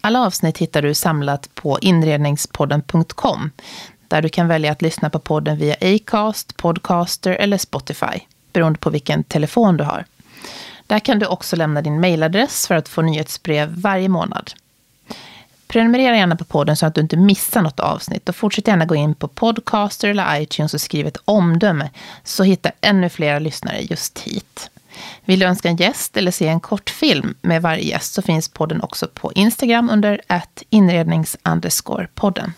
Alla avsnitt hittar du samlat på inredningspodden.com där du kan välja att lyssna på podden via Acast, Podcaster eller Spotify beroende på vilken telefon du har. Där kan du också lämna din mejladress för att få nyhetsbrev varje månad. Prenumerera gärna på podden så att du inte missar något avsnitt och fortsätt gärna gå in på Podcaster eller iTunes och skriv ett omdöme så hittar ännu fler lyssnare just hit. Vill du önska en gäst eller se en kortfilm med varje gäst så finns podden också på Instagram under inrednings podden.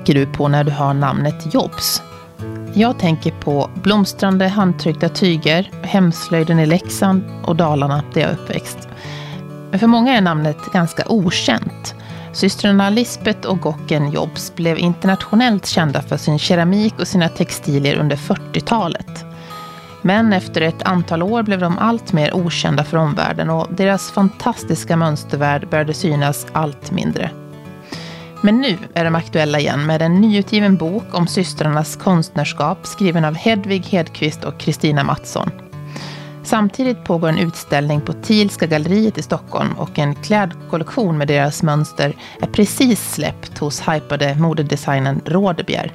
Tänker du på när du hör namnet Jobs? Jag tänker på blomstrande handtryckta tyger, hemslöjden i Leksand och Dalarna där jag är uppväxt. Men för många är namnet ganska okänt. Systrarna Lisbeth och Gocken Jobs blev internationellt kända för sin keramik och sina textilier under 40-talet. Men efter ett antal år blev de allt mer okända för omvärlden och deras fantastiska mönstervärld började synas allt mindre. Men nu är de aktuella igen med en nyutgiven bok om systrarnas konstnärskap skriven av Hedvig Hedqvist och Kristina Mattsson. Samtidigt pågår en utställning på Thielska galleriet i Stockholm och en klädkollektion med deras mönster är precis släppt hos hypade modedesignern Rådebjer.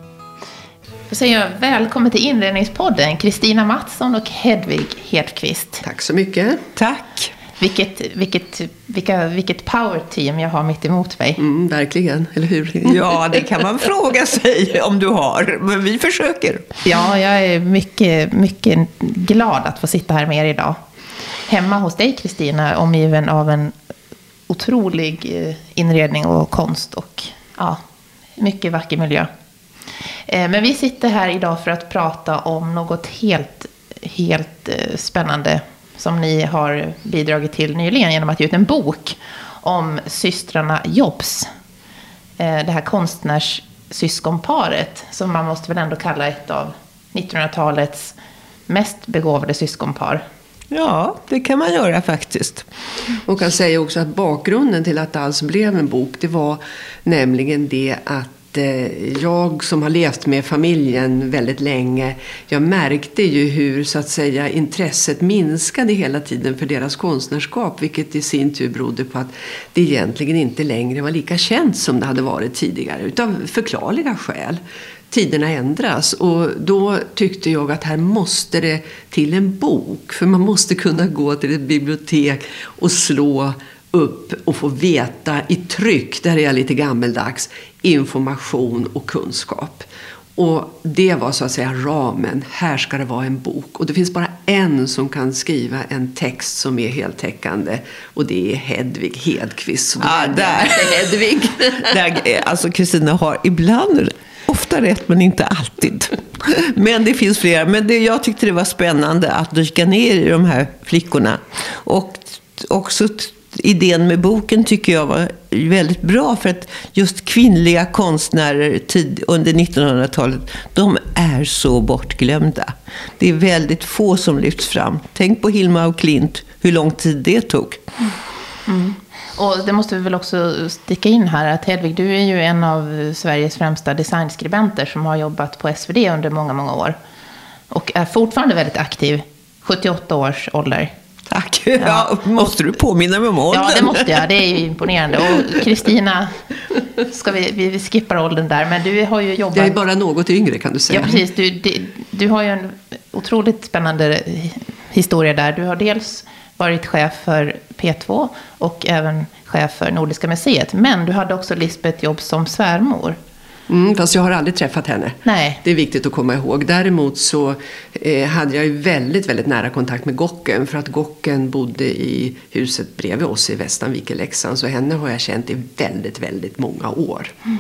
Då säger jag välkommen till Inredningspodden, Kristina Mattsson och Hedvig Hedqvist. Tack så mycket. Tack. Vilket, vilket, vilka, vilket power team jag har mitt emot mig. Mm, verkligen, eller hur? Ja, det kan man fråga sig om du har. Men vi försöker. Ja, jag är mycket, mycket glad att få sitta här med er idag. Hemma hos dig, Kristina, omgiven av en otrolig eh, inredning och konst och ja, mycket vacker miljö. Eh, men vi sitter här idag för att prata om något helt, helt eh, spännande som ni har bidragit till nyligen genom att ge ut en bok om systrarna Jobs. Eh, det här konstnärssyskonparet som man måste väl ändå kalla ett av 1900-talets mest begåvade syskonpar. Ja, det kan man göra faktiskt. Och kan säga också att bakgrunden till att det alls blev en bok, det var nämligen det att Eh, jag som har levt med familjen väldigt länge, jag märkte ju hur så att säga intresset minskade hela tiden för deras konstnärskap, vilket i sin tur berodde på att det egentligen inte längre var lika känt som det hade varit tidigare, utav förklarliga skäl. Tiderna ändras och då tyckte jag att här måste det till en bok, för man måste kunna gå till ett bibliotek och slå upp och få veta i tryck, där är jag lite gammeldags, information och kunskap. Och det var så att säga ramen. Här ska det vara en bok. Och det finns bara en som kan skriva en text som är heltäckande. Och det är Hedvig Hedqvist. Så ah, där. Hedvig. där, alltså Kristina har ibland ofta rätt men inte alltid. Men det finns flera. Men det, jag tyckte det var spännande att dyka ner i de här flickorna. Och också idén med boken tycker jag var väldigt bra för att just kvinnliga konstnärer tid, under 1900-talet, de är så bortglömda. Det är väldigt få som lyfts fram. Tänk på Hilma af Klint, hur lång tid det tog. Mm. Och det måste vi väl också sticka in här att Hedvig, du är ju en av Sveriges främsta designskribenter som har jobbat på SvD under många, många år. Och är fortfarande väldigt aktiv, 78 års ålder. Tack. Ja. ja. måste du påminna mig om åldern? Ja, det måste jag. Det är ju imponerande. Och Kristina, ska vi, vi skippar åldern där, men du har ju jobbat... Jag är bara något yngre kan du säga. Ja, precis. Du, du, du har ju en otroligt spännande historia där. Du har dels varit chef för P2 och även chef för Nordiska museet. Men du hade också Lisbeth jobb som svärmor. Mm, fast jag har aldrig träffat henne. Nej. Det är viktigt att komma ihåg. Däremot så eh, hade jag ju väldigt, väldigt nära kontakt med Gocken. För att Gocken bodde i huset bredvid oss i Västanvik i Leksand. Så henne har jag känt i väldigt, väldigt många år. Mm.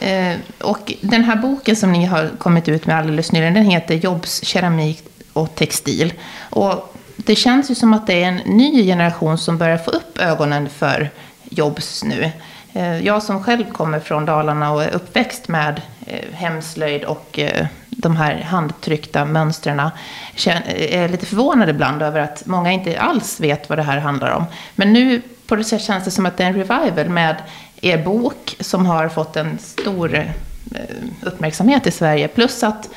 Eh, och den här boken som ni har kommit ut med alldeles nyligen, den heter Jobs, keramik och textil. Och det känns ju som att det är en ny generation som börjar få upp ögonen för Jobs nu. Eh, jag som själv kommer från Dalarna och är uppväxt med eh, hemslöjd och eh, de här handtryckta mönstren är lite förvånad ibland över att många inte alls vet vad det här handlar om. Men nu på det sättet känns det som att det är en revival med er bok som har fått en stor uppmärksamhet i Sverige. Plus att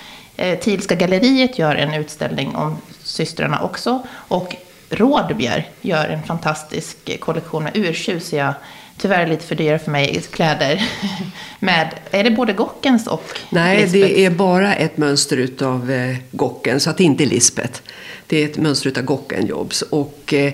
Tilska galleriet gör en utställning om systrarna också. Och Rådbjer gör en fantastisk kollektion med urtjusiga tyvärr lite för dyra för mig, kläder. Med, är det både Gockens och Nej, Lisbeth? det är bara ett mönster utav eh, Gocken, så att det inte är Lisbeth. Det är ett mönster utav Gocken Jobs. Och, eh,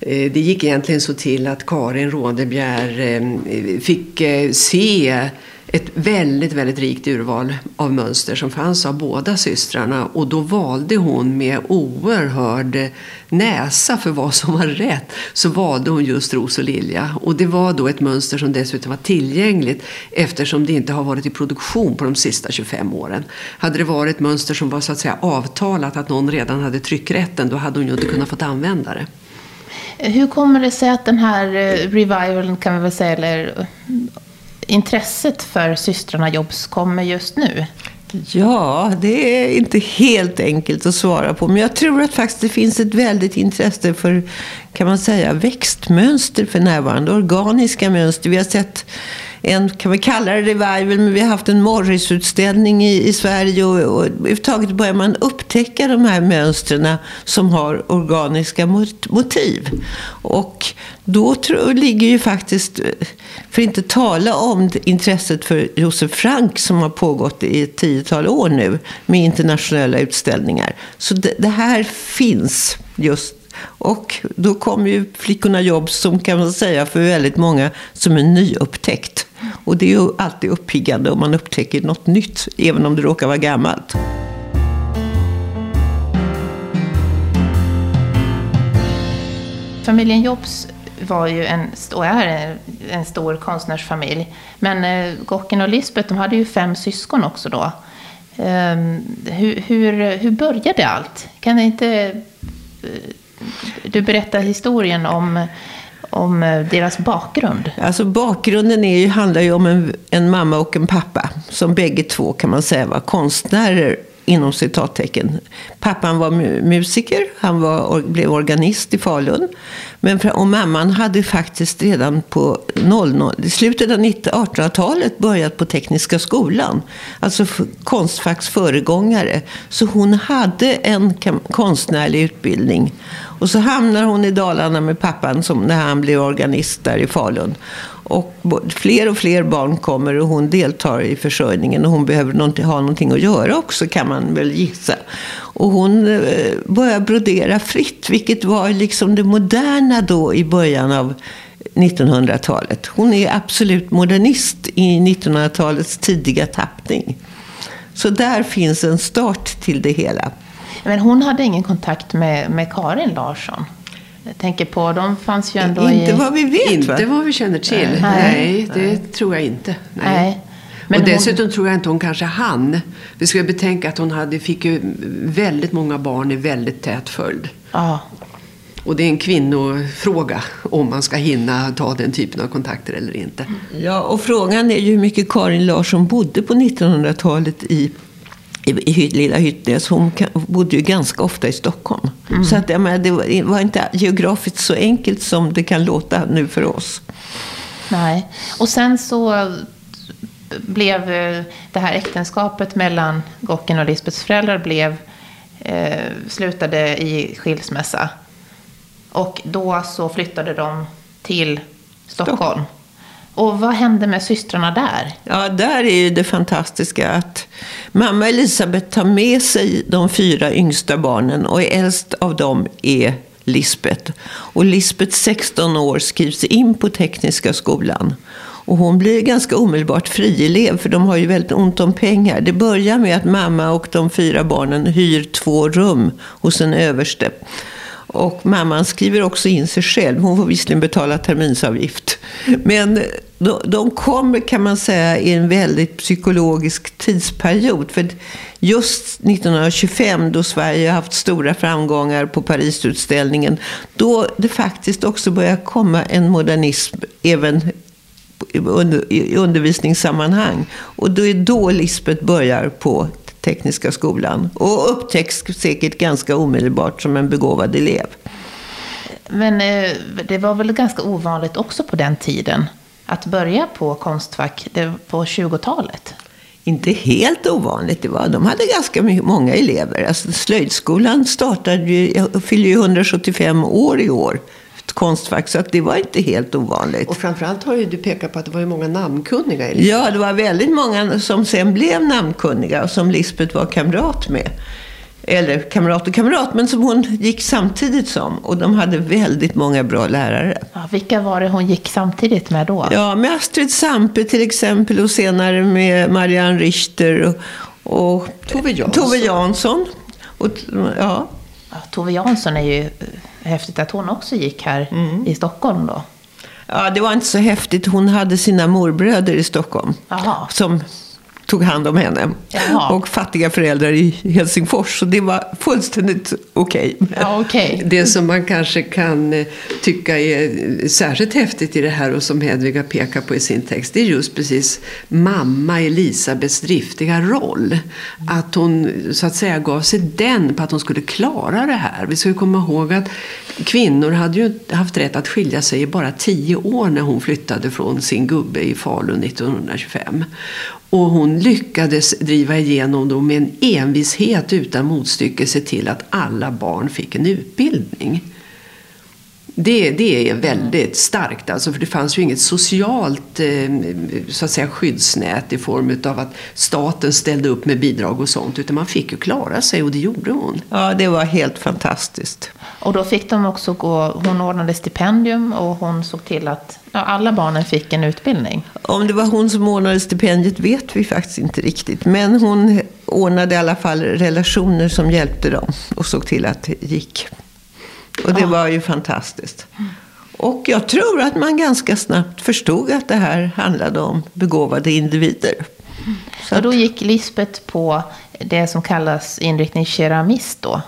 eh, det gick egentligen så till att Karin Rådebjer eh, fick eh, se ett väldigt, väldigt rikt urval av mönster som fanns av båda systrarna. Och då valde hon med oerhörd näsa för vad som var rätt. Så valde hon just ros och lilja. Och det var då ett mönster som dessutom var tillgängligt eftersom det inte har varit i produktion på de sista 25 åren. Hade det varit ett mönster som var så att säga avtalat att någon redan hade tryckrätten då hade hon ju inte kunnat fått använda det. Hur kommer det sig att den här eh, revivalen kan vi väl säga, eller intresset för systrarna Jobs kommer just nu? Ja, det är inte helt enkelt att svara på. Men jag tror att faktiskt det finns ett väldigt intresse för, kan man säga, växtmönster för närvarande. Organiska mönster. Vi har sett en, kan vi kalla det revival, men vi har haft en Morrisutställning i, i Sverige och, och överhuvudtaget börjar man upptäcka de här mönstren som har organiska motiv. Och då tror, ligger ju faktiskt, för att inte tala om intresset för Josef Frank som har pågått i ett tiotal år nu med internationella utställningar. Så det, det här finns just och då kommer ju Flickorna jobb som kan man säga för väldigt många som en nyupptäckt. Och det är ju alltid uppiggande om man upptäcker något nytt, även om det råkar vara gammalt. Familjen Jobs var ju en, och är en stor konstnärsfamilj. Men eh, Gocken och Lisbeth, de hade ju fem syskon också då. Ehm, hur, hur, hur började allt? Kan inte eh, du berätta historien om om eh, deras bakgrund? Alltså bakgrunden är ju, handlar ju om en, en mamma och en pappa. Som bägge två kan man säga var konstnärer inom citattecken. Pappan var musiker, han var, blev organist i Falun. Men, och mamman hade faktiskt redan på 00, i slutet av 1800-talet börjat på Tekniska skolan. Alltså Konstfacks föregångare. Så hon hade en konstnärlig utbildning. Och så hamnar hon i Dalarna med pappan som, när han blir organist där i Falun. Och fler och fler barn kommer och hon deltar i försörjningen. Och hon behöver ha någonting att göra också kan man väl gissa. Och hon eh, börjar brodera fritt, vilket var liksom det moderna då i början av 1900-talet. Hon är absolut modernist i 1900-talets tidiga tappning. Så där finns en start till det hela. Men hon hade ingen kontakt med, med Karin Larsson? Jag tänker på, de fanns ju ändå Inte i... vad vi vet Inte vad vi känner till. Nej, Nej det Nej. tror jag inte. Nej. Nej. Men och dessutom hon... tror jag inte hon kanske hann. Vi ska betänka att hon hade, fick ju väldigt många barn i väldigt tät följd. Ja. Och det är en kvinnofråga om man ska hinna ta den typen av kontakter eller inte. Ja, och frågan är ju hur mycket Karin Larsson bodde på 1900-talet i i, i lilla Hyttnäs. Hon bodde ju ganska ofta i Stockholm. Mm. Så att, menar, det var inte geografiskt så enkelt som det kan låta nu för oss. Nej, och sen så blev eh, det här äktenskapet mellan Gocken och Lisbeths föräldrar blev, eh, slutade i skilsmässa. Och då så flyttade de till Stockholm. Stockholm. Och vad hände med systrarna där? Ja, där är ju det fantastiska att mamma Elisabeth tar med sig de fyra yngsta barnen och äldst av dem är Lisbeth. Och Lisbeth, 16 år, skrivs in på Tekniska skolan. Och hon blir ganska omedelbart frielev för de har ju väldigt ont om pengar. Det börjar med att mamma och de fyra barnen hyr två rum hos en överste. Och mamman skriver också in sig själv. Hon får visserligen betala terminsavgift. Men de, de kommer, kan man säga, i en väldigt psykologisk tidsperiod. För just 1925, då Sverige har haft stora framgångar på Parisutställningen, då det faktiskt också börjar komma en modernism även i undervisningssammanhang. Och då är då Lisbeth börjar på Tekniska skolan. Och upptäcks säkert ganska omedelbart som en begåvad elev. Men eh, det var väl ganska ovanligt också på den tiden att börja på Konstfack på 20-talet? Inte helt ovanligt. Det var, de hade ganska många elever. Alltså, slöjdskolan startade ju, fyller ju 175 år i år. Konstfack, så att det var inte helt ovanligt. Och framförallt har ju du pekat på att det var ju många namnkunniga elever. Ja, det var väldigt många som sen blev namnkunniga och som Lisbeth var kamrat med eller kamrat och kamrat, men som hon gick samtidigt som. Och de hade väldigt många bra lärare. Ja, vilka var det hon gick samtidigt med då? Ja, med Astrid Sampe till exempel och senare med Marianne Richter och, och Tove Jansson. Tove Jansson. Och, ja. Ja, Tove Jansson är ju häftigt att hon också gick här mm. i Stockholm då. Ja, det var inte så häftigt. Hon hade sina morbröder i Stockholm. Aha. Som tog hand om henne. Jaha. Och fattiga föräldrar i Helsingfors. Så det var fullständigt okej. Okay. Ja, okay. Det som man kanske kan eh, tycka är särskilt häftigt i det här och som Hedviga pekar på i sin text. Det är just precis mamma Elisabeths driftiga roll. Att hon så att säga gav sig den på att hon skulle klara det här. Vi ska komma ihåg att kvinnor hade ju haft rätt att skilja sig i bara tio år när hon flyttade från sin gubbe i Falun 1925. Och hon lyckades driva igenom dem med en envishet utan motstycke se till att alla barn fick en utbildning. Det, det är väldigt starkt, alltså, för det fanns ju inget socialt eh, så att säga, skyddsnät i form av att staten ställde upp med bidrag och sånt. Utan man fick ju klara sig och det gjorde hon. Ja, det var helt fantastiskt. Och då fick de också gå, hon ordnade stipendium och hon såg till att ja, alla barnen fick en utbildning. Om det var hon som ordnade stipendiet vet vi faktiskt inte riktigt. Men hon ordnade i alla fall relationer som hjälpte dem och såg till att det gick. Och det var ju fantastiskt. Och jag tror att man ganska snabbt förstod att det här handlade om begåvade individer. Så och då gick Lisbeth på det som kallas inriktning keramist då?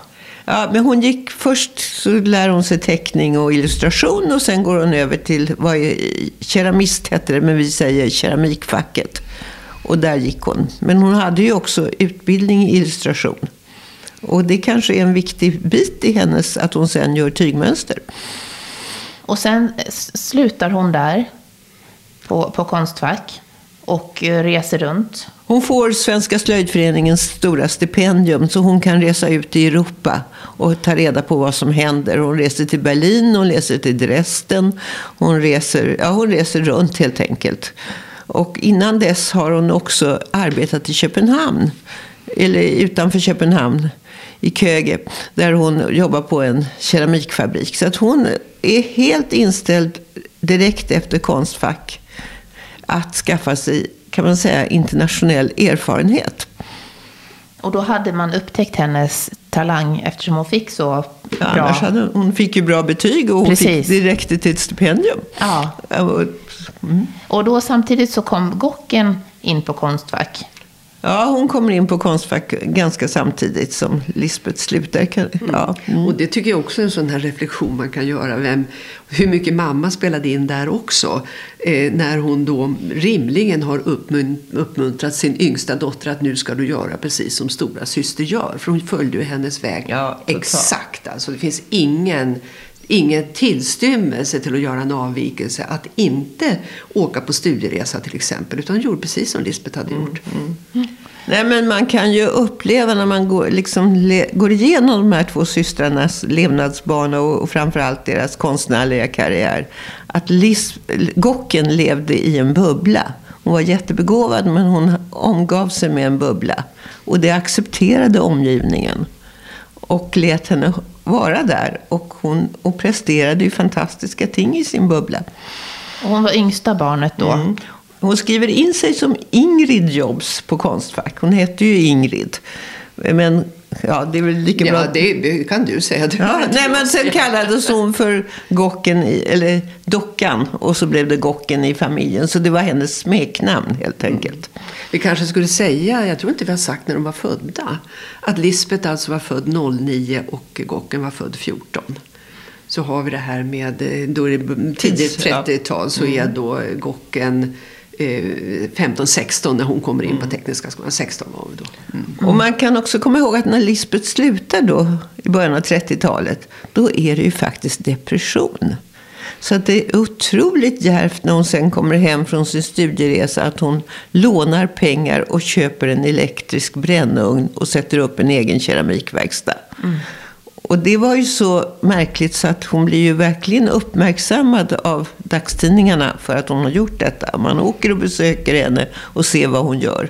Ja, men hon gick först så lär hon sig teckning och illustration och sen går hon över till, vad är, keramist hette det, men vi säger keramikfacket. Och där gick hon. Men hon hade ju också utbildning i illustration. Och det kanske är en viktig bit i hennes, att hon sen gör tygmönster. Och sen slutar hon där på, på Konstfack och eh, reser runt. Hon får Svenska slöjdföreningens stora stipendium så hon kan resa ut i Europa och ta reda på vad som händer. Hon reser till Berlin, hon reser till Dresden, hon reser, ja, hon reser runt helt enkelt. Och innan dess har hon också arbetat i Köpenhamn, eller utanför Köpenhamn i Köge, där hon jobbar på en keramikfabrik. Så att hon är helt inställd direkt efter Konstfack att skaffa sig, kan man säga, internationell erfarenhet. Och då hade man upptäckt hennes talang eftersom hon fick så bra... Ja, annars hade, hon fick ju bra betyg och hon Precis. fick direkt till ett stipendium. Ja. Mm. Och då samtidigt så kom Gocken in på Konstfack. Ja, hon kommer in på Konstfack ganska samtidigt som Lisbeth slutar. Ja. Mm. Och det tycker jag också är en sån här reflektion man kan göra. Vem, hur mycket mamma spelade in där också. Eh, när hon då rimligen har uppmuntrat sin yngsta dotter att nu ska du göra precis som stora syster gör. För hon följde ju hennes väg ja, exakt. Alltså, det finns ingen ingen tillstymmelse till att göra en avvikelse. Att inte åka på studieresa till exempel. Utan gjorde precis som Lisbeth hade gjort. Mm, mm. Nej, men man kan ju uppleva när man går, liksom, le, går igenom de här två systrarnas levnadsbana och, och framförallt deras konstnärliga karriär. Att Lis, Gocken levde i en bubbla. Hon var jättebegåvad men hon omgav sig med en bubbla. Och det accepterade omgivningen. Och lät henne vara där. Och hon och presterade ju fantastiska ting i sin bubbla. Och hon var yngsta barnet då? Mm. Hon skriver in sig som Ingrid Jobs på Konstfack. Hon hette ju Ingrid. Men Ja, det är väl lika bra. Ja, det kan du säga. Du ja, nej, men sen kallades hon för Gocken, i, eller Dockan. Och så blev det Gocken i familjen. Så det var hennes smeknamn helt enkelt. Mm. Vi kanske skulle säga, jag tror inte vi har sagt när de var födda. Att Lisbeth alltså var född 09 och Gocken var född 14 så har vi det här med, eh, då är det tidigt 30-tal så är mm. då Gocken 15-16 eh, när hon kommer in på mm. Tekniska skolan. 16 var vi då. Mm. Och man kan också komma ihåg att när Lisbeth slutar då i början av 30-talet, då är det ju faktiskt depression. Så att det är otroligt djärvt när hon sen kommer hem från sin studieresa att hon lånar pengar och köper en elektrisk brännugn och sätter upp en egen keramikverkstad. Mm. Och det var ju så märkligt så att hon blir ju verkligen uppmärksammad av dagstidningarna för att hon har gjort detta. Man åker och besöker henne och ser vad hon gör.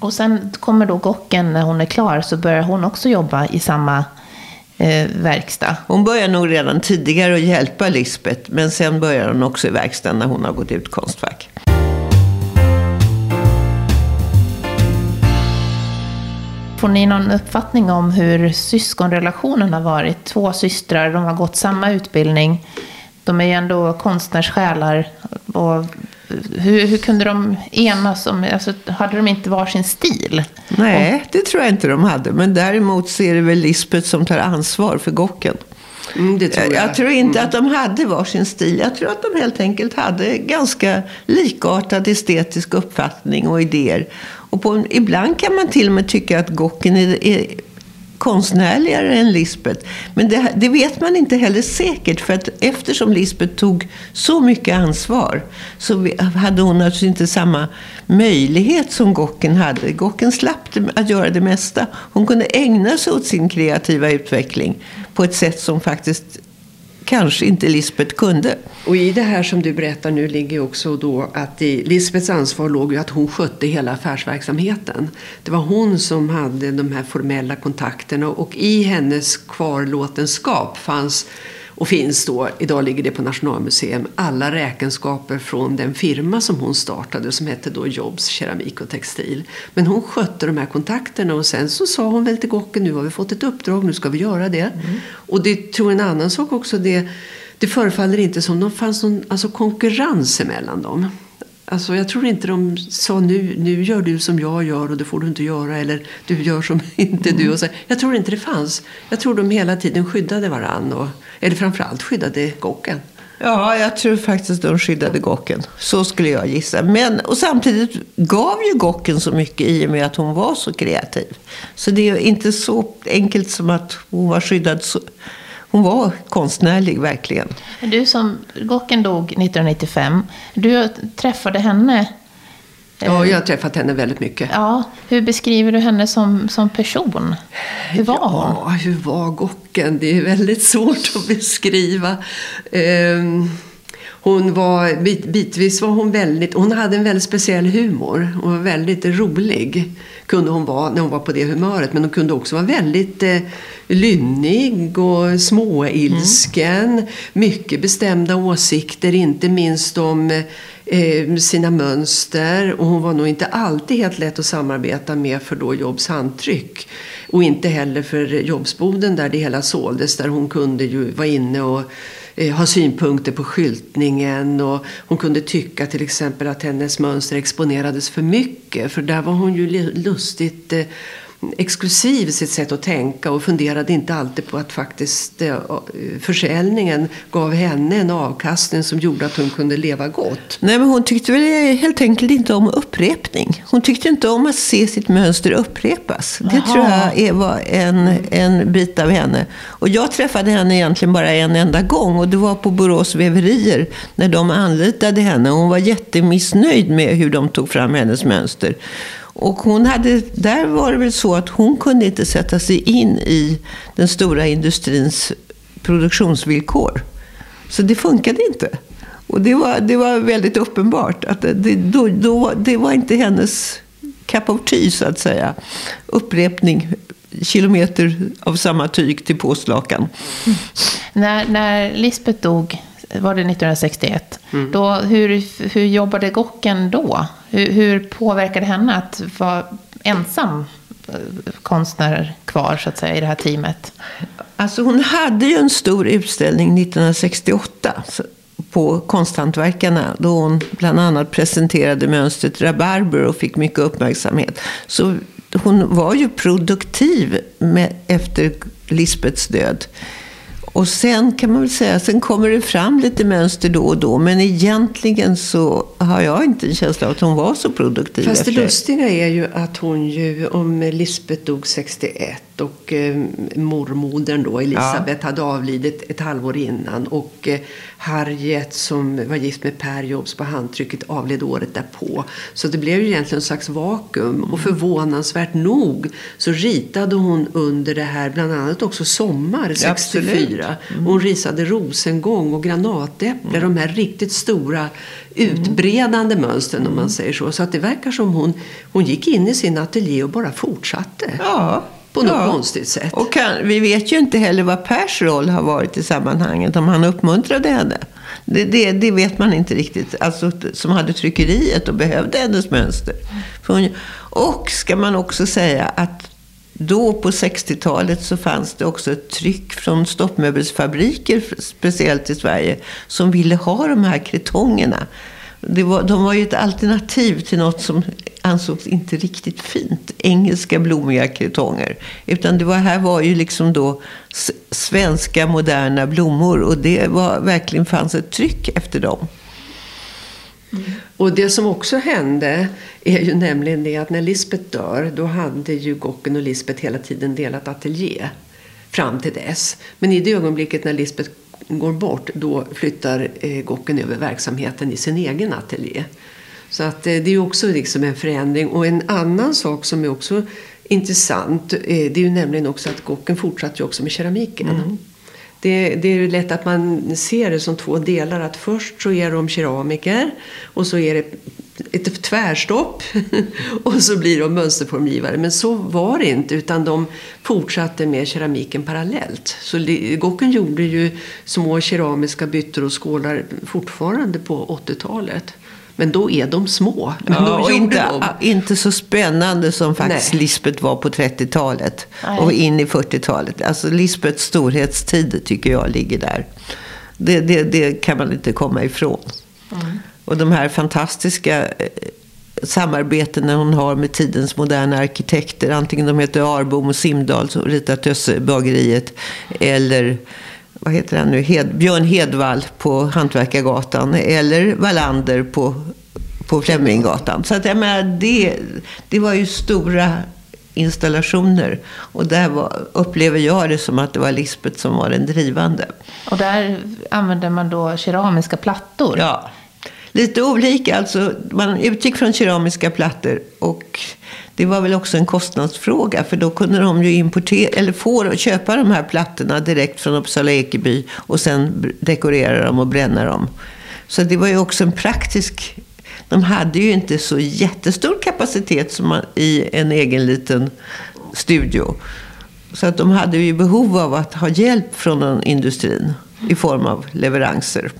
Och sen kommer då Gocken, när hon är klar, så börjar hon också jobba i samma eh, verkstad. Hon börjar nog redan tidigare att hjälpa Lisbeth, men sen börjar hon också i verkstaden när hon har gått ut Konstfack. Får ni någon uppfattning om hur syskonrelationen har varit? Två systrar, de har gått samma utbildning. De är ju ändå konstnärssjälar. Och hur, hur kunde de enas om, alltså, hade de inte varsin stil? Nej, det tror jag inte de hade. Men däremot så är det väl Lisbeth som tar ansvar för Gocken. Mm, tror jag. jag. tror inte mm. att de hade varsin stil. Jag tror att de helt enkelt hade ganska likartad estetisk uppfattning och idéer. Och på, ibland kan man till och med tycka att Gocken är, är konstnärligare än Lisbeth. Men det, det, vet man inte heller säkert. För att eftersom Lisbeth tog så mycket ansvar så hade hon naturligtvis inte samma möjlighet som Gocken hade. Gocken slapp att göra det mesta. Hon kunde ägna sig åt sin kreativa utveckling på ett sätt som faktiskt kanske inte Lisbeth kunde. Och i det här som du berättar nu ligger också då att i Lisbeths ansvar låg ju att hon skötte hela affärsverksamheten. Det var hon som hade de här formella kontakterna och i hennes kvarlåtenskap fanns och finns då, idag ligger det på Nationalmuseum, alla räkenskaper från den firma som hon startade som hette då Jobs keramik och textil. Men hon skötte de här kontakterna och sen så sa hon väl till Gocken nu har vi fått ett uppdrag, nu ska vi göra det. Mm. Och det tror en annan sak också, det, det förefaller inte som det fanns någon alltså konkurrens emellan dem. Alltså jag tror inte de sa nu, nu gör du som jag gör och det får du inte göra eller du gör som inte du. Och så. Jag tror inte det fanns. Jag tror de hela tiden skyddade varann. Och, eller framförallt skyddade Gocken. Ja, jag tror faktiskt de skyddade Gocken. Så skulle jag gissa. Men, och samtidigt gav ju Gocken så mycket i och med att hon var så kreativ. Så det är inte så enkelt som att hon var skyddad. Så, hon var konstnärlig, verkligen. Du som, Gocken dog 1995. Du träffade henne. Ja, jag har träffat henne väldigt mycket. Ja, hur beskriver du henne som, som person? Hur var ja, hon? Hur var Gocken? Det är väldigt svårt att beskriva. Um, hon var, bit, bitvis var hon väldigt, hon hade en väldigt speciell humor. Hon var väldigt rolig, kunde hon vara när hon var på det humöret. Men hon kunde också vara väldigt eh, lynnig och småilsken. Mm. Mycket bestämda åsikter, inte minst om eh, sina mönster. Och hon var nog inte alltid helt lätt att samarbeta med för då Jobs handtryck. Och inte heller för Jobbsboden där det hela såldes. Där hon kunde ju vara inne och Eh, ha synpunkter på skyltningen. Och hon kunde tycka till exempel att hennes mönster exponerades för mycket. För där var hon ju lustigt eh, exklusiv sitt sätt att tänka och funderade inte alltid på att faktiskt eh, försäljningen gav henne en avkastning som gjorde att hon kunde leva gott. Nej, men hon tyckte väl helt enkelt inte om upprepning. Hon tyckte inte om att se sitt mönster upprepas. Det Aha. tror jag var en, en bit av henne. Och jag träffade henne egentligen bara en enda gång och det var på Borås väverier när de anlitade henne. Hon var jättemissnöjd med hur de tog fram hennes mönster. Och hon hade, där var det väl så att hon kunde inte sätta sig in i den stora industrins produktionsvillkor. Så det funkade inte. Och det var, det var väldigt uppenbart att det, då, då, det var inte hennes cup of tea, så att säga. Upprepning, kilometer av samma tyg till påslakan. Mm. När, när Lisbeth dog var det 1961. Mm. Då, hur, hur jobbade Gocken då? Hur, hur påverkade henne att vara ensam eh, konstnär kvar så att säga i det här teamet? Alltså hon hade ju en stor utställning 1968 på Konsthantverkarna då hon bland annat presenterade mönstret rabarber och fick mycket uppmärksamhet. Så hon var ju produktiv med, efter Lisbets död. Och sen kan man väl säga, sen kommer det fram lite mönster då och då. Men egentligen så har jag inte en känsla av att hon var så produktiv. Fast det lustiga är ju att hon ju, om Lisbeth dog 61 och eh, mormodern då, Elisabeth, ja. hade avlidit ett halvår innan. Och eh, Harriet som var gift med Per Jobs på handtrycket avled året därpå. Så det blev ju egentligen en slags vakuum. Mm. Och förvånansvärt nog så ritade hon under det här, bland annat också Sommar 64. Mm. Hon risade rosengång och granatäpple, mm. de här riktigt stora utbredande mönstren om man mm. säger så. Så att det verkar som hon, hon gick in i sin ateljé och bara fortsatte. Ja. På något ja. konstigt sätt. Och kan, vi vet ju inte heller vad Pers roll har varit i sammanhanget. Om han uppmuntrade henne. Det, det, det, vet man inte riktigt. Alltså, som hade tryckeriet och behövde hennes mönster. Hon, och ska man också säga att då på 60-talet så fanns det också ett tryck från stoppmöbelsfabriker, speciellt i Sverige, som ville ha de här kretongerna. Det var, de var ju ett alternativ till något som ansågs inte riktigt fint. Engelska blommiga kretonger. Utan det var, här var ju liksom då svenska moderna blommor. Och det var, verkligen fanns ett tryck efter dem. Mm. Och det som också hände är ju nämligen det att när Lisbeth dör då hade ju Gocken och Lisbeth hela tiden delat ateljé fram till dess. Men i det ögonblicket när Lisbeth går bort då flyttar eh, Gocken över verksamheten i sin egen ateljé. Så att, eh, det är också liksom en förändring. Och en annan sak som är också intressant eh, det är ju nämligen också att Gocken fortsatte också med keramiken. Mm. Det, det, är lätt att man ser det som två delar. Att först så är de keramiker och så är det ett tvärstopp och så blir de mönsterformgivare. Men så var det inte utan de fortsatte med keramiken parallellt. Så Gocken gjorde ju små keramiska byttor och skålar fortfarande på 80-talet. Men då är de små. Men ja, och inte, de. inte så spännande som faktiskt Nej. Lisbeth var på 30-talet. Och in i 40-talet. Alltså Lisbeths storhetstid tycker jag ligger där. Det, det, det kan man inte komma ifrån. Mm. Och de här fantastiska eh, samarbetena hon har med tidens moderna arkitekter. Antingen de heter Arbom och Simdal som ritat Tössebageriet. Eller vad heter han nu, Hed, Björn Hedvall på Hantverkargatan eller Wallander på, på Fleminggatan. Så att jag menar, det, det var ju stora installationer. Och där var, upplever jag det som att det var Lisbeth som var den drivande. Och där använde man då keramiska plattor? Ja, lite olika. Alltså, man utgick från keramiska plattor och det var väl också en kostnadsfråga för då kunde de ju importera, eller få köpa de här plattorna direkt från Uppsala Ekeby och sen dekorera dem och bränna dem. Så det var ju också en praktisk... De hade ju inte så jättestor kapacitet som man, i en egen liten studio. Så att de hade ju behov av att ha hjälp från industrin i form av leveranser.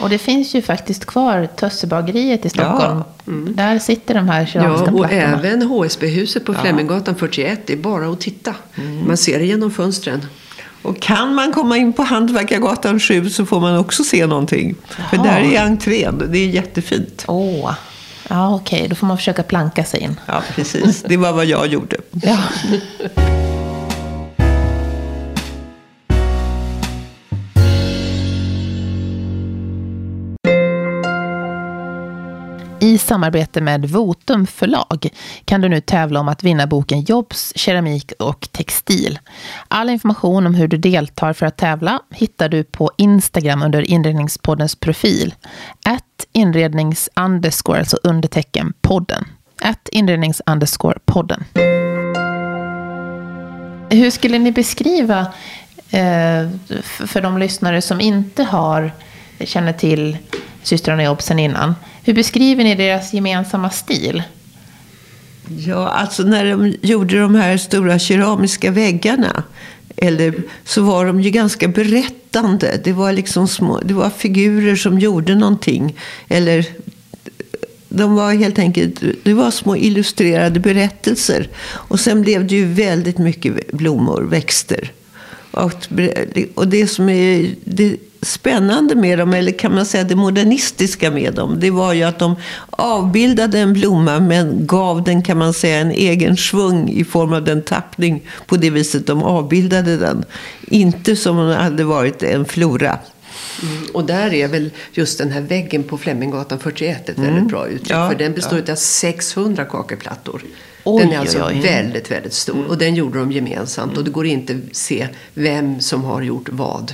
Och det finns ju faktiskt kvar Tössebageriet i Stockholm. Ja. Mm. Där sitter de här keramiska ja, och plattorna. även HSB-huset på Fleminggatan 41. Det är bara att titta. Mm. Man ser det genom fönstren. Och kan man komma in på Hantverkargatan 7 så får man också se någonting. Jaha. För där är entrén. Det är jättefint. Åh. Ja, okej. Okay. Då får man försöka planka sig in. Ja, precis. Det var vad jag gjorde. Ja. I samarbete med Votum förlag kan du nu tävla om att vinna boken Jobs, keramik och textil. All information om hur du deltar för att tävla hittar du på Instagram under Inredningspoddens profil. Att inrednings underscore, alltså undertecken podden. Att inrednings underscore podden. Hur skulle ni beskriva eh, för de lyssnare som inte har känner till systrarna Jobb sen innan. Hur beskriver ni deras gemensamma stil? Ja, alltså när de gjorde de här stora keramiska väggarna eller, så var de ju ganska berättande. Det var liksom små, det var figurer som gjorde någonting. Eller de var helt enkelt det var små illustrerade berättelser. Och sen blev det ju väldigt mycket blommor, växter. Och, och det som är det spännande med dem, eller kan man säga det modernistiska med dem, det var ju att de avbildade en blomma men gav den, kan man säga, en egen svung i form av den tappning på det viset de avbildade den. Inte som om det hade varit en flora. Mm, och där är väl just den här väggen på Fleminggatan 41 ett mm. väldigt bra uttryck. Ja, för den består ja. av 600 kakelplattor. Oj, den är alltså oj, oj. väldigt, väldigt stor. Och den gjorde de gemensamt. Och det går inte att se vem som har gjort vad.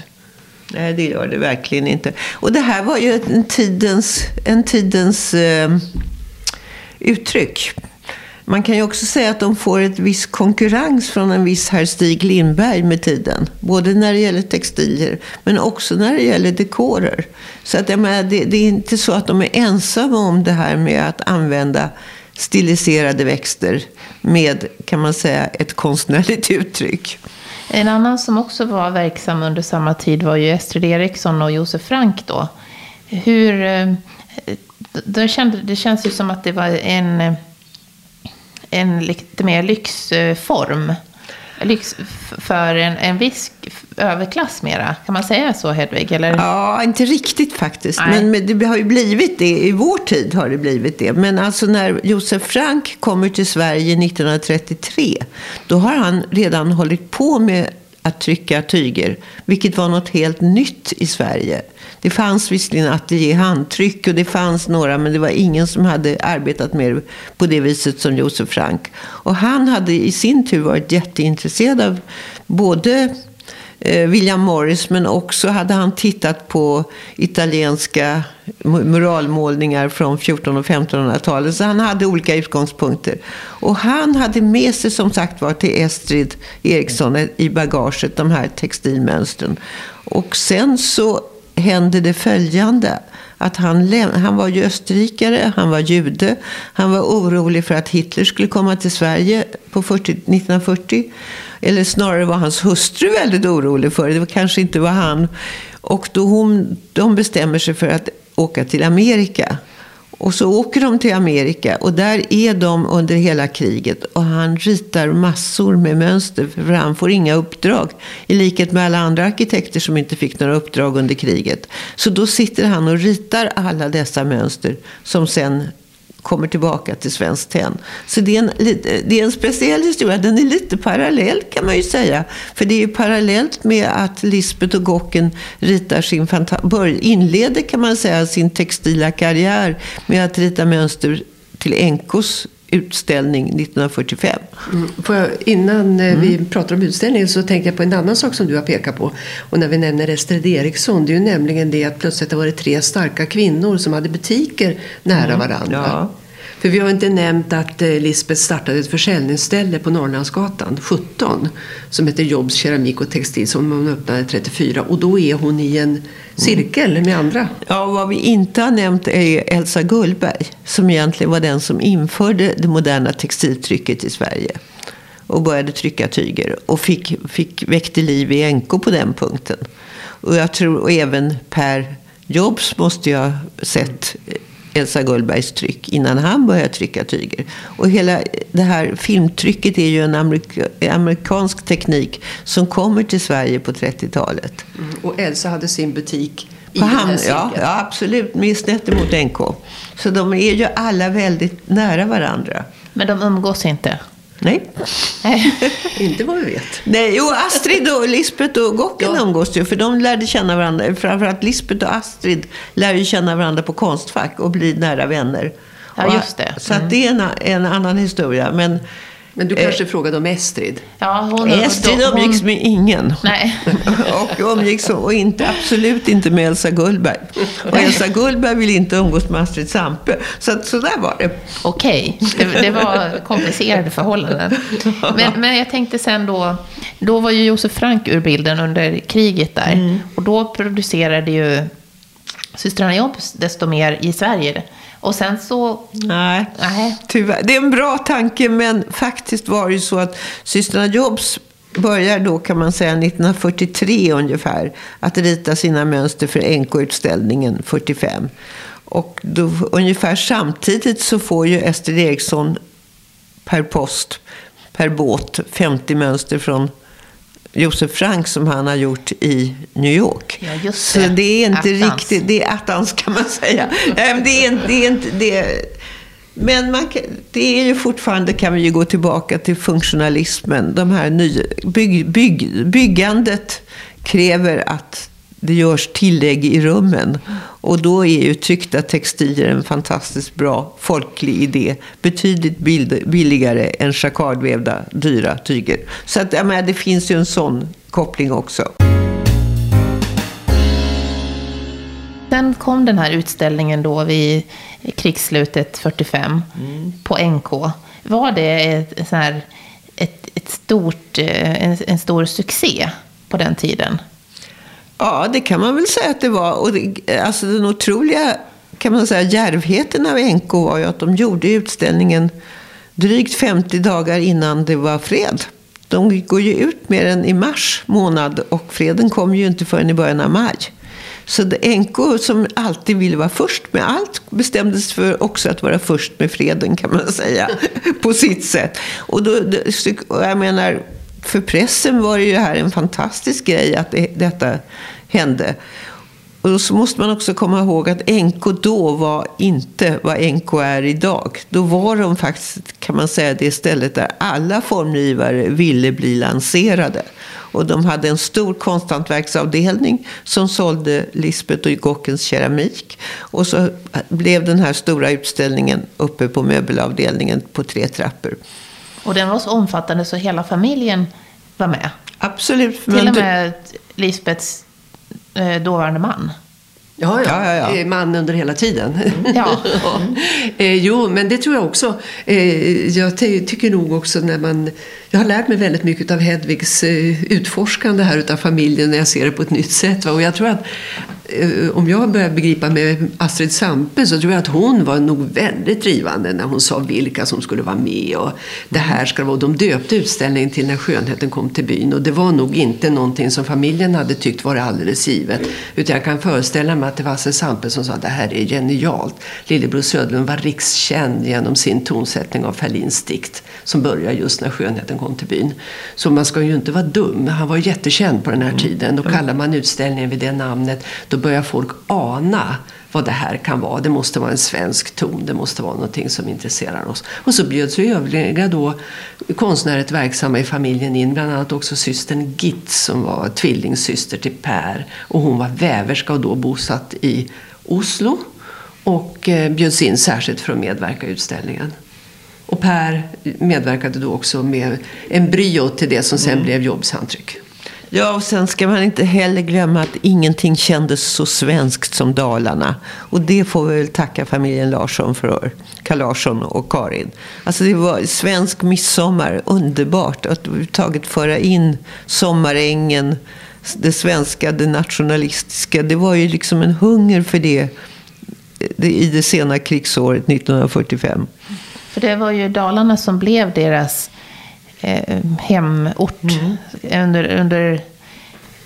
Nej, det gör det verkligen inte. Och det här var ju en tidens, en tidens eh, uttryck. Man kan ju också säga att de får ett viss konkurrens från en viss herr Stig Lindberg med tiden. Både när det gäller textilier, men också när det gäller dekorer. Så att, menar, det, det är inte så att de är ensamma om det här med att använda stiliserade växter med, kan man säga, ett konstnärligt uttryck. En annan som också var verksam under samma tid var ju Estrid Eriksson och Josef Frank då. Hur... Eh, det, kände, det känns ju som att det var en, en lite mer lyxform. Lyx för en, en viss överklass mera. Kan man säga så Hedvig? Eller? Ja, inte riktigt faktiskt. Men, men, det har ju blivit det. I vår tid har det blivit det. Men alltså när Josef Frank kommer till Sverige 1933. Då har han redan hållit på med att trycka tyger. Vilket var något helt nytt i Sverige. Det fanns visserligen att ge handtryck och det fanns några men det var ingen som hade arbetat med det på det viset som Josef Frank. Och han hade i sin tur varit jätteintresserad av både Eh, William Morris, men också hade han tittat på italienska muralmålningar från 1400 och 1500-talet. Så han hade olika utgångspunkter. Och han hade med sig som sagt var till Estrid Eriksson i bagaget de här textilmönstren. Och sen så hände det följande. Att han, han var ju österrikare, han var jude. Han var orolig för att Hitler skulle komma till Sverige på 40, 1940. Eller snarare var hans hustru väldigt orolig för det. Det kanske inte var han. Och då hon, de bestämmer sig för att åka till Amerika. Och så åker de till Amerika och där är de under hela kriget. Och han ritar massor med mönster för han får inga uppdrag. I likhet med alla andra arkitekter som inte fick några uppdrag under kriget. Så då sitter han och ritar alla dessa mönster som sen kommer tillbaka till Svenskt Tenn. Så det är, en, det är en speciell historia. Den är lite parallell kan man ju säga. För det är ju parallellt med att Lisbeth och Gocken ritar sin inleder kan man säga sin textila karriär med att rita mönster till NKs utställning 1945. Mm. Jag, innan eh, mm. vi pratar om utställningen så tänkte jag på en annan sak som du har pekat på. Och när vi nämner Estrid Eriksson, det är ju nämligen det att plötsligt det var tre starka kvinnor som hade butiker nära mm. varandra. Ja. För vi har inte nämnt att eh, Lisbeth startade ett försäljningsställe på Norrlandsgatan 17 som heter Jobs keramik och textil som hon öppnade 34 och då är hon i en cirkel med andra. Ja, vad vi inte har nämnt är Elsa Gullberg som egentligen var den som införde det moderna textiltrycket i Sverige och började trycka tyger och fick, fick väckte liv i NK på den punkten. Och jag tror och även Per Jobs måste jag sett Elsa Gullbergs tryck innan han började trycka tyger. Och hela det här filmtrycket är ju en amerika, amerikansk teknik som kommer till Sverige på 30-talet. Mm, och Elsa hade sin butik i på hamn, ja, ja, absolut. Med snett emot NK. Så de är ju alla väldigt nära varandra. Men de umgås inte? Nej. inte vad vi vet. Nej, jo, Astrid och Lisbeth och Gocken ja. umgås ju. För de lärde känna varandra. Framförallt Lisbeth och Astrid lär ju känna varandra på Konstfack och bli nära vänner. Ja, just det. Så mm. det är en, en annan historia. Men men du kanske eh, frågade om Estrid? Ja, hon, Estrid hon, umgicks med ingen. Nej. och umgicks och inte, absolut inte med Elsa Gullberg. Och Elsa Gullberg vill inte umgås med Astrid Sampe. Så att, så där var det. Okej, okay. det, det, var komplicerade förhållanden. Men, men jag tänkte sen då, då var ju Josef Frank ur bilden under kriget där. Mm. Och då producerade ju systrarna Jobs desto mer i Sverige. Och sen så... Nej, nej, tyvärr. Det är en bra tanke, men faktiskt var det ju så att systrarna Jobs börjar då kan man säga 1943 ungefär att rita sina mönster för NK-utställningen 45. Och då, ungefär samtidigt så får ju Ester Eriksson per post, per båt, 50 mönster från Josef Frank som han har gjort i New York. Ja, just Så det. det är inte Attans. riktigt, det är attans kan man säga. Det är, inte- det är inte, det är, men man det är ju fortfarande, kan vi ju gå tillbaka till funktionalismen. De här nya, bygg, bygg, byggandet kräver att det görs tillägg i rummen. Och då är ju tryckta textilier en fantastiskt bra folklig idé. Betydligt bild, billigare än jacquardvävda dyra tyger. Så att, jag menar, det finns ju en sån koppling också. Sen kom den här utställningen då vid krigsslutet 45 på NK. Var det ett, så här, ett, ett stort, eh, en, en stor succé på den tiden? Ja, det kan man väl säga att det var. Och det, alltså den otroliga kan man säga, djärvheten av NK var ju att de gjorde utställningen drygt 50 dagar innan det var fred. De går ju ut med den i mars månad och freden kom ju inte förrän i början av maj. Så NK som alltid ville vara först med allt bestämdes för också att vara först med freden kan man säga. på sitt sätt. Och då, jag menar, för pressen var det ju här en fantastisk grej att det, detta hände. Och så måste man också komma ihåg att NK då var inte vad NK är idag. Då var de faktiskt, kan man säga, det stället där alla formgivare ville bli lanserade. Och de hade en stor konsthantverksavdelning som sålde Lisbeth och Gockens keramik. Och så blev den här stora utställningen uppe på möbelavdelningen på tre trappor. Och den var så omfattande så hela familjen var med. Absolut. Till och du- med Lisbeths eh, dåvarande man. Ja, ja. Ja, ja, ja. Eh, Man under hela tiden. Ja. eh, jo, men det tror jag också. Eh, jag ty- tycker nog också när man... Jag har lärt mig väldigt mycket av Hedvigs eh, utforskande här utav familjen när jag ser det på ett nytt sätt. Va? Och jag tror att eh, om jag börjar begripa med Astrid Sampe så tror jag att hon var nog väldigt drivande när hon sa vilka som skulle vara med och det här ska vara. De döpte utställningen till När skönheten kom till byn och det var nog inte någonting som familjen hade tyckt var alldeles givet. Utan jag kan föreställa mig att det var Astrid Sampe som sa att det här är genialt. Lillebror Söderlund var rikskänd genom sin tonsättning av Ferlins dikt som börjar just när skönheten kom till byn. Så man ska ju inte vara dum. Han var jättekänd på den här tiden. Då kallar man utställningen vid det namnet. Då börjar folk ana vad det här kan vara. Det måste vara en svensk ton. Det måste vara någonting som intresserar oss. Och så bjöds ju övriga då konstnärer verksamma i familjen in. Bland annat också systern Gitt som var tvillingsyster till Per. Och hon var väverska och då bosatt i Oslo. Och eh, bjöds in särskilt för att medverka i utställningen. Och Per medverkade då också med embryo till det som sen blev Jobs handtryck. Ja, och sen ska man inte heller glömma att ingenting kändes så svenskt som Dalarna. Och det får vi väl tacka familjen Larsson för. Carl Larsson och Karin. Alltså det var svensk midsommar, underbart. Att överhuvudtaget föra in sommarängen, det svenska, det nationalistiska. Det var ju liksom en hunger för det, det i det sena krigsåret 1945. För det var ju Dalarna som blev deras eh, hemort under, under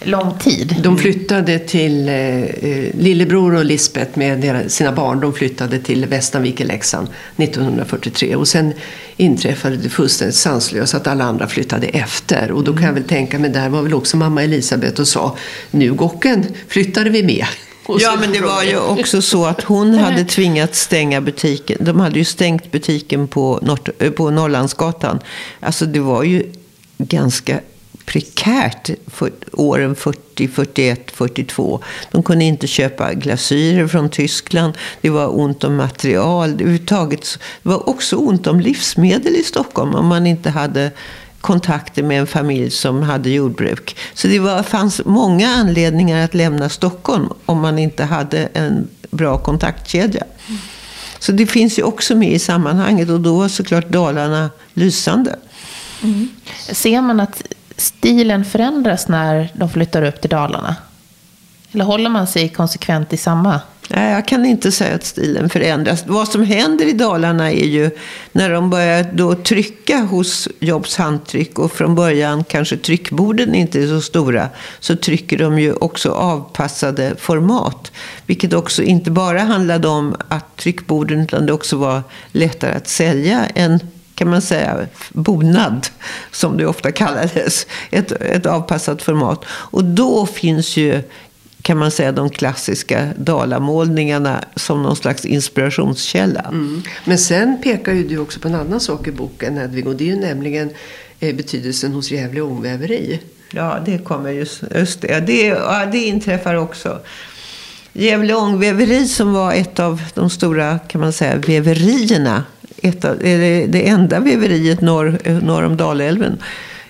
lång tid. De flyttade till eh, eh, lillebror och Lisbeth med deras, sina barn. De flyttade till Västanvik i Leksand 1943. Och sen inträffade det fullständigt sanslöst att alla andra flyttade efter. Och då kan jag väl tänka mig, där var väl också mamma Elisabeth och sa nu Gocken flyttade vi med. Ja, men det var ju också så att hon hade tvingats stänga butiken. De hade ju stängt butiken på, Nord- eh, på Norrlandsgatan. Alltså det var ju ganska prekärt för åren 40, 41, 42. De kunde inte köpa glasyrer från Tyskland. Det var ont om material. Det var också ont om livsmedel i Stockholm om man inte hade kontakter med en familj som hade jordbruk. Så det var, fanns många anledningar att lämna Stockholm om man inte hade en bra kontaktkedja. Så det finns ju också med i sammanhanget och då var såklart Dalarna lysande. Ser man att stilen förändras när de flyttar upp till Dalarna? Eller håller man sig konsekvent i samma? Nej, jag kan inte säga att stilen förändras. Vad som händer i Dalarna är ju när de börjar då trycka hos Jobs handtryck och från början kanske tryckborden inte är så stora så trycker de ju också avpassade format. Vilket också inte bara handlade om att tryckborden utan det också var lättare att sälja än kan man säga, bonad, som det ofta kallades. Ett, ett avpassat format. Och då finns ju kan man säga, de klassiska dalamålningarna som någon slags inspirationskälla. Mm. Men sen pekar ju du också på en annan sak i boken, Hedvig, och det är ju nämligen eh, betydelsen hos Gävle ångväveri. Ja, det kommer just, just det. Det, ja, det inträffar också. Gävle ångväveri som var ett av de stora, kan man säga, väverierna. Ett av, det, det enda väveriet norr, norr om Dalälven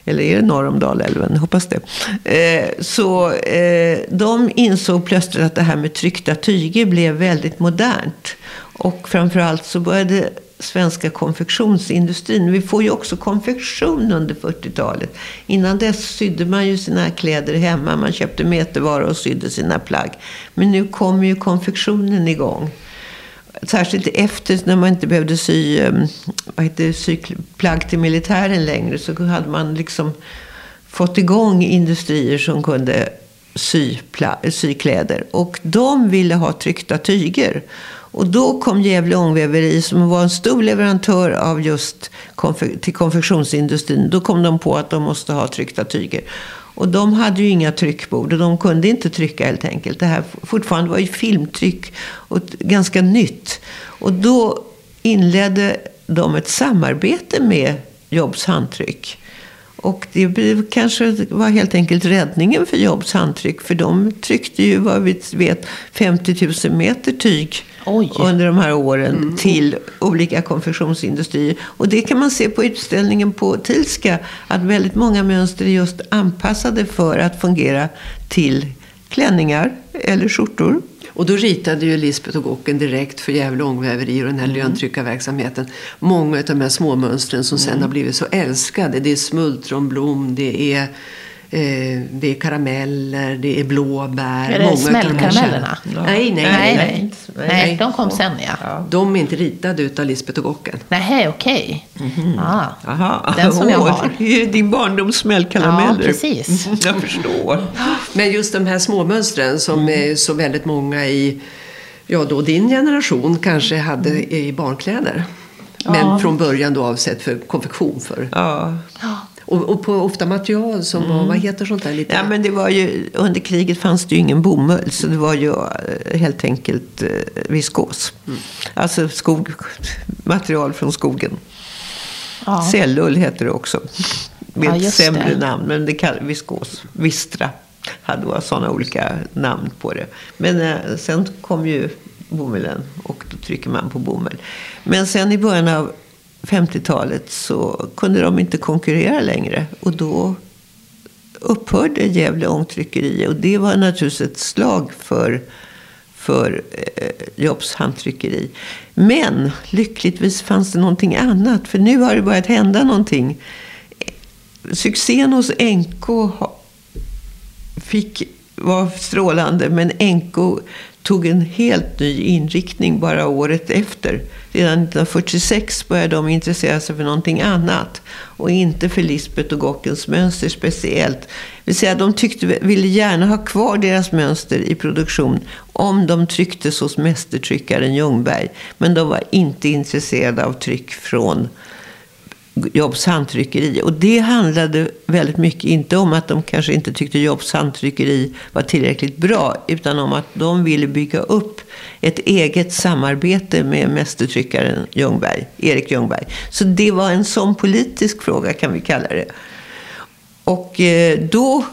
eller är det norr om Dalälven? Hoppas det. Eh, så eh, de insåg plötsligt att det här med tryckta tyger blev väldigt modernt. Och framförallt så började svenska konfektionsindustrin. Vi får ju också konfektion under 40-talet. Innan dess sydde man ju sina kläder hemma. Man köpte metervaror och sydde sina plagg. Men nu kommer ju konfektionen igång. Särskilt efter när man inte behövde sy, eh, vad heter, sy plagg till militären längre så hade man liksom fått igång industrier som kunde sy, sy kläder. Och de ville ha tryckta tyger. Och då kom Gävle Ångväveri som var en stor leverantör av just till konfektionsindustrin. Då kom de på att de måste ha tryckta tyger. Och de hade ju inga tryckbord och de kunde inte trycka helt enkelt. Det här fortfarande var ju filmtryck och ganska nytt. Och då inledde de ett samarbete med Jobs handtryck. Och det kanske var helt enkelt räddningen för Jobs handtryck. För de tryckte ju, vad vi vet, 50 000 meter tyg Oj. under de här åren mm. till olika konfektionsindustrier. Och det kan man se på utställningen på Tilska. Att väldigt många mönster är just anpassade för att fungera till klänningar eller skjortor. Och då ritade ju Lisbeth och Gocken direkt för Gävle ångväveri och den här mm. löntryckarverksamheten. Många av de här småmönstren som mm. sen har blivit så älskade. Det är smultronblom, det är Eh, det är karameller, det är blåbär. Är det smällkaramellerna? Ja. Nej, nej, nej, nej, nej. Nej, de kom sen ja. De är inte ritade utav Lisbeth och Gocken. Nej, okej. Okay. Mm ah, Den som jag har. Det är din barndoms smällkarameller. Ja, precis. Mm, jag förstår. Men just de här småmönstren som mm. är så väldigt många i ja, då din generation kanske hade i barnkläder. Men ja. från början då avsett för konfektion. För. Ja. Och, och på ofta material som mm. var, vad heter sånt där? Lite? Ja, men det var ju, under kriget fanns det ju ingen bomull. Så det var ju eh, helt enkelt eh, viskos. Mm. Alltså skog, material från skogen. Ja. Cellull heter det också. Med ja, ett sämre det. namn. Men det kallas viskos. Vistra hade sådana olika namn på det. Men eh, sen kom ju bomullen och då trycker man på bomull. Men sen i början av 50-talet så kunde de inte konkurrera längre. Och då upphörde Gävle ångtryckeri. Och det var naturligtvis ett slag för, för eh, Jobs handtryckeri. Men lyckligtvis fanns det någonting annat. För nu har det börjat hända någonting. Succén hos NK fick, var strålande. Men NK tog en helt ny inriktning bara året efter. Redan 1946 började de intressera sig för någonting annat. Och inte för Lisbeth och Gockens mönster speciellt. Vill säga, de tyckte, ville gärna ha kvar deras mönster i produktion om de trycktes hos mästertryckaren Ljungberg. Men de var inte intresserade av tryck från Jobs handtryckeri. Och det handlade väldigt mycket, inte om att de kanske inte tyckte Jobs handtryckeri var tillräckligt bra, utan om att de ville bygga upp ett eget samarbete med mästertryckaren Ljungberg, Erik Ljungberg. Så det var en sån politisk fråga kan vi kalla det. Och eh, då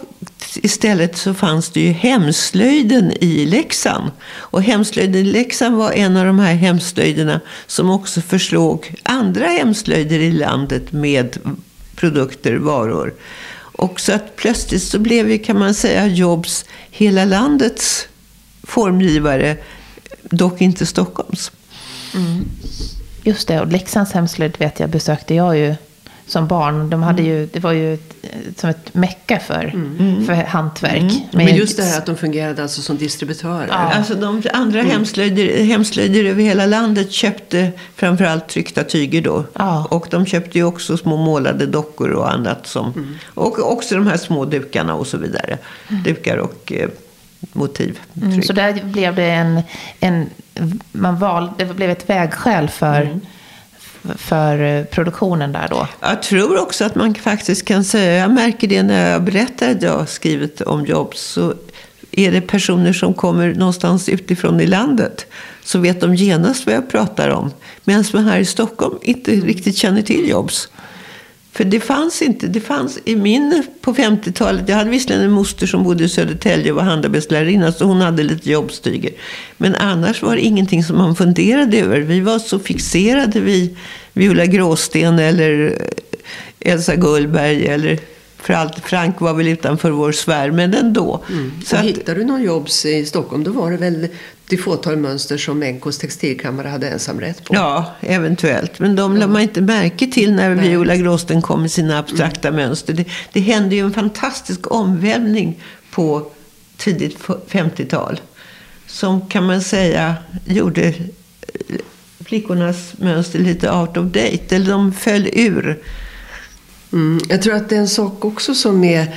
istället så fanns det ju hemslöjden i Leksand. Och hemslöjden i Leksand var en av de här hemslöjderna som också förslog andra hemslöjder i landet med produkter, varor. Och så att plötsligt så blev ju, kan man säga, Jobs hela landets formgivare, dock inte Stockholms. Mm. Just det, och Leksands hemslöjd vet jag besökte jag ju som barn. De hade ju, det var ju ett, som ett mecka för, Mm. för hantverk. Mm. Men just det här att de fungerade alltså som distributörer. Ja. Alltså de andra hemslöjder, hemslöjder över hela landet köpte framförallt tryckta tyger då. Ja. Och de köpte ju också små målade dockor och annat. Som, Mm. Och också de här små dukarna och så vidare. Dukar och eh, motiv. Mm, så där blev det en, en man valde, det blev ett vägskäl för, Mm för eh, produktionen där då. Jag tror också att man faktiskt kan säga, jag märker det när jag berättar att jag har skrivit om Jobs, så är det personer som kommer någonstans utifrån i landet så vet de genast vad jag pratar om. Medan man här i Stockholm inte riktigt känner till Jobs. För det fanns inte, det fanns i min på 50-talet, jag hade visserligen en moster som bodde i Södertälje och var handarbetslärarinna så hon hade lite jobbstyger. Men annars var det ingenting som man funderade över. Vi var så fixerade vid Viola Gråsten eller Elsa Gullberg eller för allt, Frank var väl utanför vår sfär, men ändå. Så och att, hittar du någon jobs i Stockholm då var det väl det fåtal mönster som NKs textilkammare hade ensamrätt på. Ja, eventuellt. Men de lade man inte märke till när Nej. Viola Gråsten kom med sina abstrakta mönster. Det, det hände ju en fantastisk omvälvning på tidigt f- 50-tal. Som kan man säga gjorde eh, flickornas mönster lite out of date. Eller de föll ur. Mm. Jag tror att det är en sak också som är,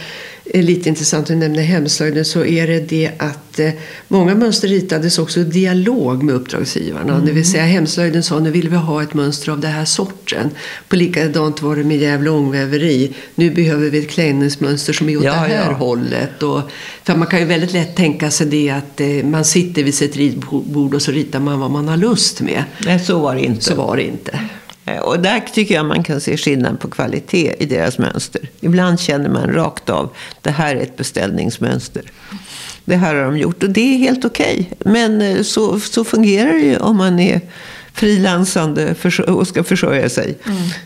är lite intressant. Du nämner hemslöjden så är det det att eh, många mönster ritades också i dialog med uppdragsgivarna. Det vill säga hemslöjden sa nu vill vi ha ett mönster av den här sorten. På likadant var det med Gävle ångväveri. Nu behöver vi ett klänningsmönster som är åt Ja, det här ja. hållet. Och, för man kan ju väldigt lätt tänka sig det att eh, man sitter vid sitt ritbord och så ritar man vad man har lust med. Nej, så var det inte. Så var det inte. Eh, Och där tycker jag man kan se skillnad på kvalitet i deras mönster. Ibland känner man rakt av, det här är ett beställningsmönster. Det här har de gjort och det är helt okej. Men eh, så, så fungerar det ju om man är frilansande och ska försörja sig.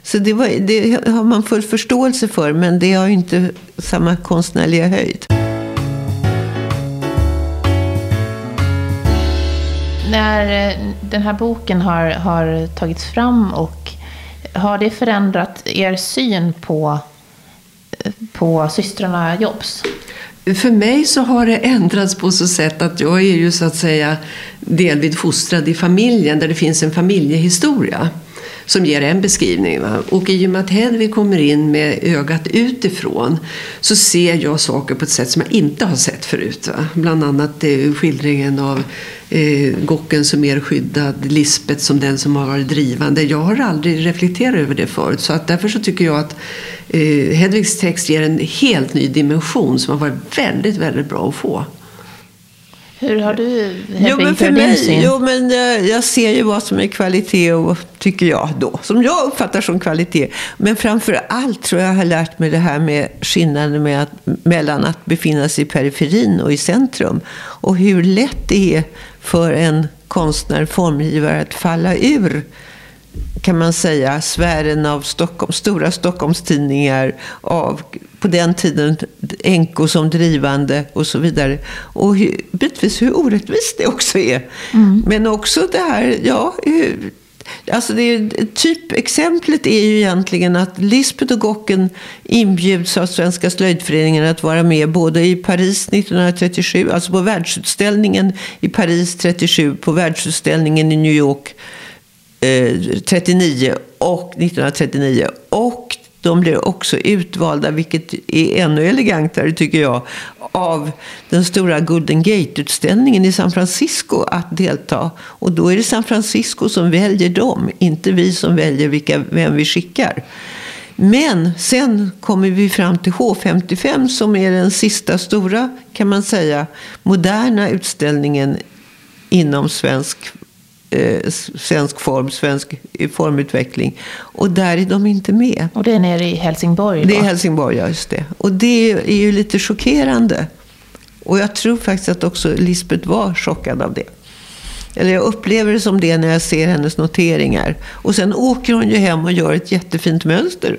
Så det, var, det har man full förståelse för, men det har ju inte samma konstnärliga höjd. När eh, den här boken har, har tagits fram och har det förändrat er syn på, eh, på systrarna Jobs? För mig så har det ändrats på så sätt att jag är ju så att säga delvis fostrad i familjen där det finns en familjehistoria som ger en beskrivning. Va? Och i och med att Hedvig kommer in med ögat utifrån så ser jag saker på ett sätt som jag inte har sett förut. Va? Bland annat eh, skildringen av eh, Gocken som mer skyddad, Lisbeth som den som har varit drivande. Jag har aldrig reflekterat över det förut så att därför så tycker jag att eh, Hedvigs text ger en helt ny dimension som har varit väldigt, väldigt bra att få. Hur har du, Jo, men för din mig, syn? jo, men jag, jag ser ju vad som är kvalitet och tycker jag då, som jag uppfattar som kvalitet. Men framför allt tror jag jag har lärt mig det här med skillnaden med att, mellan att befinna sig i periferin och i centrum. Och hur lätt det är för en konstnär, formgivare att falla ur kan man säga, sfären av Stockholm, stora Stockholmstidningar, av på den tiden NK som drivande och så vidare. Och hur, bitvis hur orättvist det också är. Men också det här, ja, hur, Alltså det är, typexemplet är ju egentligen att Lisbeth och Gocken inbjuds av Svenska slöjdföreningen att vara med både i Paris 1937, alltså på världsutställningen i Paris 37, på världsutställningen i New York eh, 39 och 1939. Och de blir också utvalda, vilket är ännu elegantare tycker jag, av den stora Golden Gate-utställningen i San Francisco att delta. Och då är det San Francisco som väljer dem, inte vi som väljer vilka, vem vi skickar. Men sen kommer vi fram till H55 som är den sista stora, kan man säga, moderna utställningen inom svensk eh, svensk form, svensk formutveckling. Och där är de inte med. Och det är nere i Helsingborg Det är då? Helsingborg, ja just det. Och det är ju lite chockerande. Och jag tror faktiskt att också Lisbeth var chockad av det. Eller jag upplever det som det när jag ser hennes noteringar. Och sen åker hon ju hem och gör ett jättefint mönster.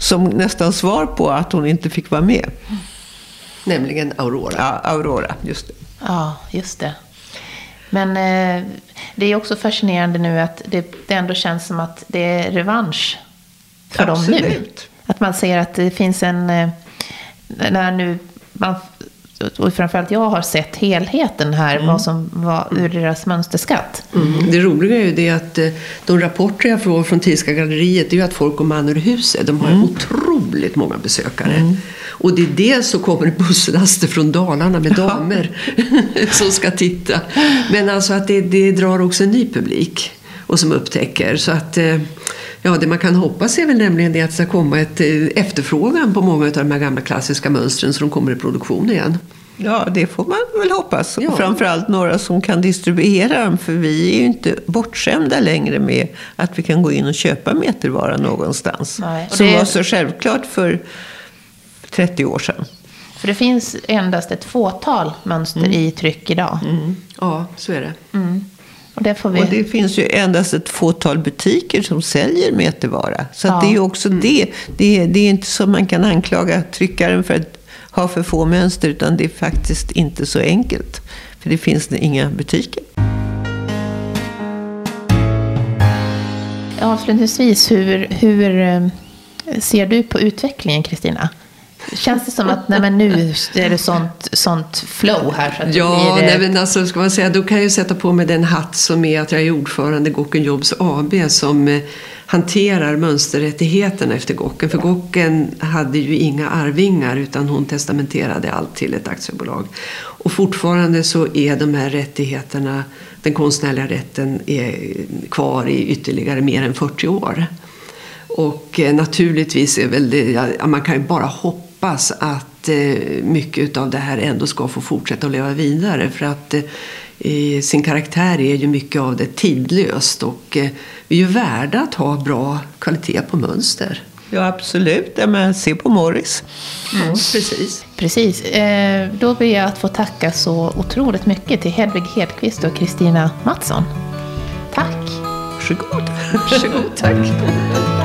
Som nästan svar på att hon inte fick vara med. Nämligen Aurora. Ja, Aurora, just det. Ja, just det. Men eh, det är också fascinerande nu att det, det ändå känns som att det är revansch för dem nu. Att man ser att det finns en... eh, När nu man, och framförallt jag har sett helheten här, vad som var ur deras mönsterskatt. Mm. Det roliga är ju det att eh, de rapporter jag får från Tilska galleriet är ju att folk går man ur huset. De har otroligt många besökare. Och det är dels så kommer busslaster från Dalarna med damer som ska titta. Men alltså att det, det drar också en ny publik och som upptäcker. Så att eh, Ja, det man kan hoppas är väl nämligen det att det ska komma ett eh, efterfrågan på många av de här gamla klassiska mönstren så de kommer i produktion igen. Ja, det får man väl hoppas. Ja. Och framförallt några som kan distribuera dem. För vi är ju inte bortskämda längre med att vi kan gå in och köpa metervara någonstans. Nej, Som det- var så självklart för 30 år sedan. För det finns endast ett fåtal mönster i tryck idag. Ja, så är det. Och det får vi... Och det finns ju endast ett fåtal butiker som säljer metervara. Så Ja. det är ju också det. Det är, det är inte så man kan anklaga tryckaren för att ha för få mönster. Utan det är faktiskt inte så enkelt. För det finns inga butiker. Avslutningsvis, hur, hur eh, ser du på utvecklingen, Kristina? Känns det som att nej, men nu är det sånt, sånt flow här? Så att Ja, blir, eh, nej, men alltså, ska man säga, då kan jag ju sätta på mig den hatt som är att jag är ordförande i Gocken Jobs AB som eh, hanterar mönsterrättigheterna efter Gocken. För Gocken hade ju inga arvingar utan hon testamenterade allt till ett aktiebolag. Och fortfarande så är de här rättigheterna, den konstnärliga rätten, är kvar i ytterligare mer än 40 år. Och eh, naturligtvis är väl det, ja, man kan ju bara hoppas att eh, mycket av det här ändå ska få fortsätta att leva vidare. För att eh, i sin karaktär är ju mycket av det tidlöst och eh, vi är ju värda att ha bra kvalitet på mönster. Ja, absolut. Ja, men se på Morris. Ja, precis. Precis. Eh, då ber jag att få tacka så otroligt mycket till Hedvig Hedqvist och Kristina Mattsson. Tack! Varsågod. Varsågod, tack.